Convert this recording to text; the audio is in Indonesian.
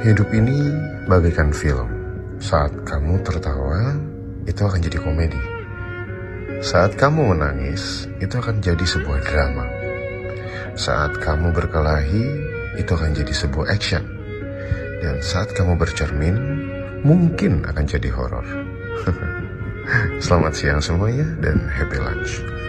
Hidup ini bagaikan film. Saat kamu tertawa, itu akan jadi komedi. Saat kamu menangis, itu akan jadi sebuah drama. Saat kamu berkelahi, itu akan jadi sebuah action. Dan saat kamu bercermin, mungkin akan jadi horor. Selamat siang semuanya dan happy lunch.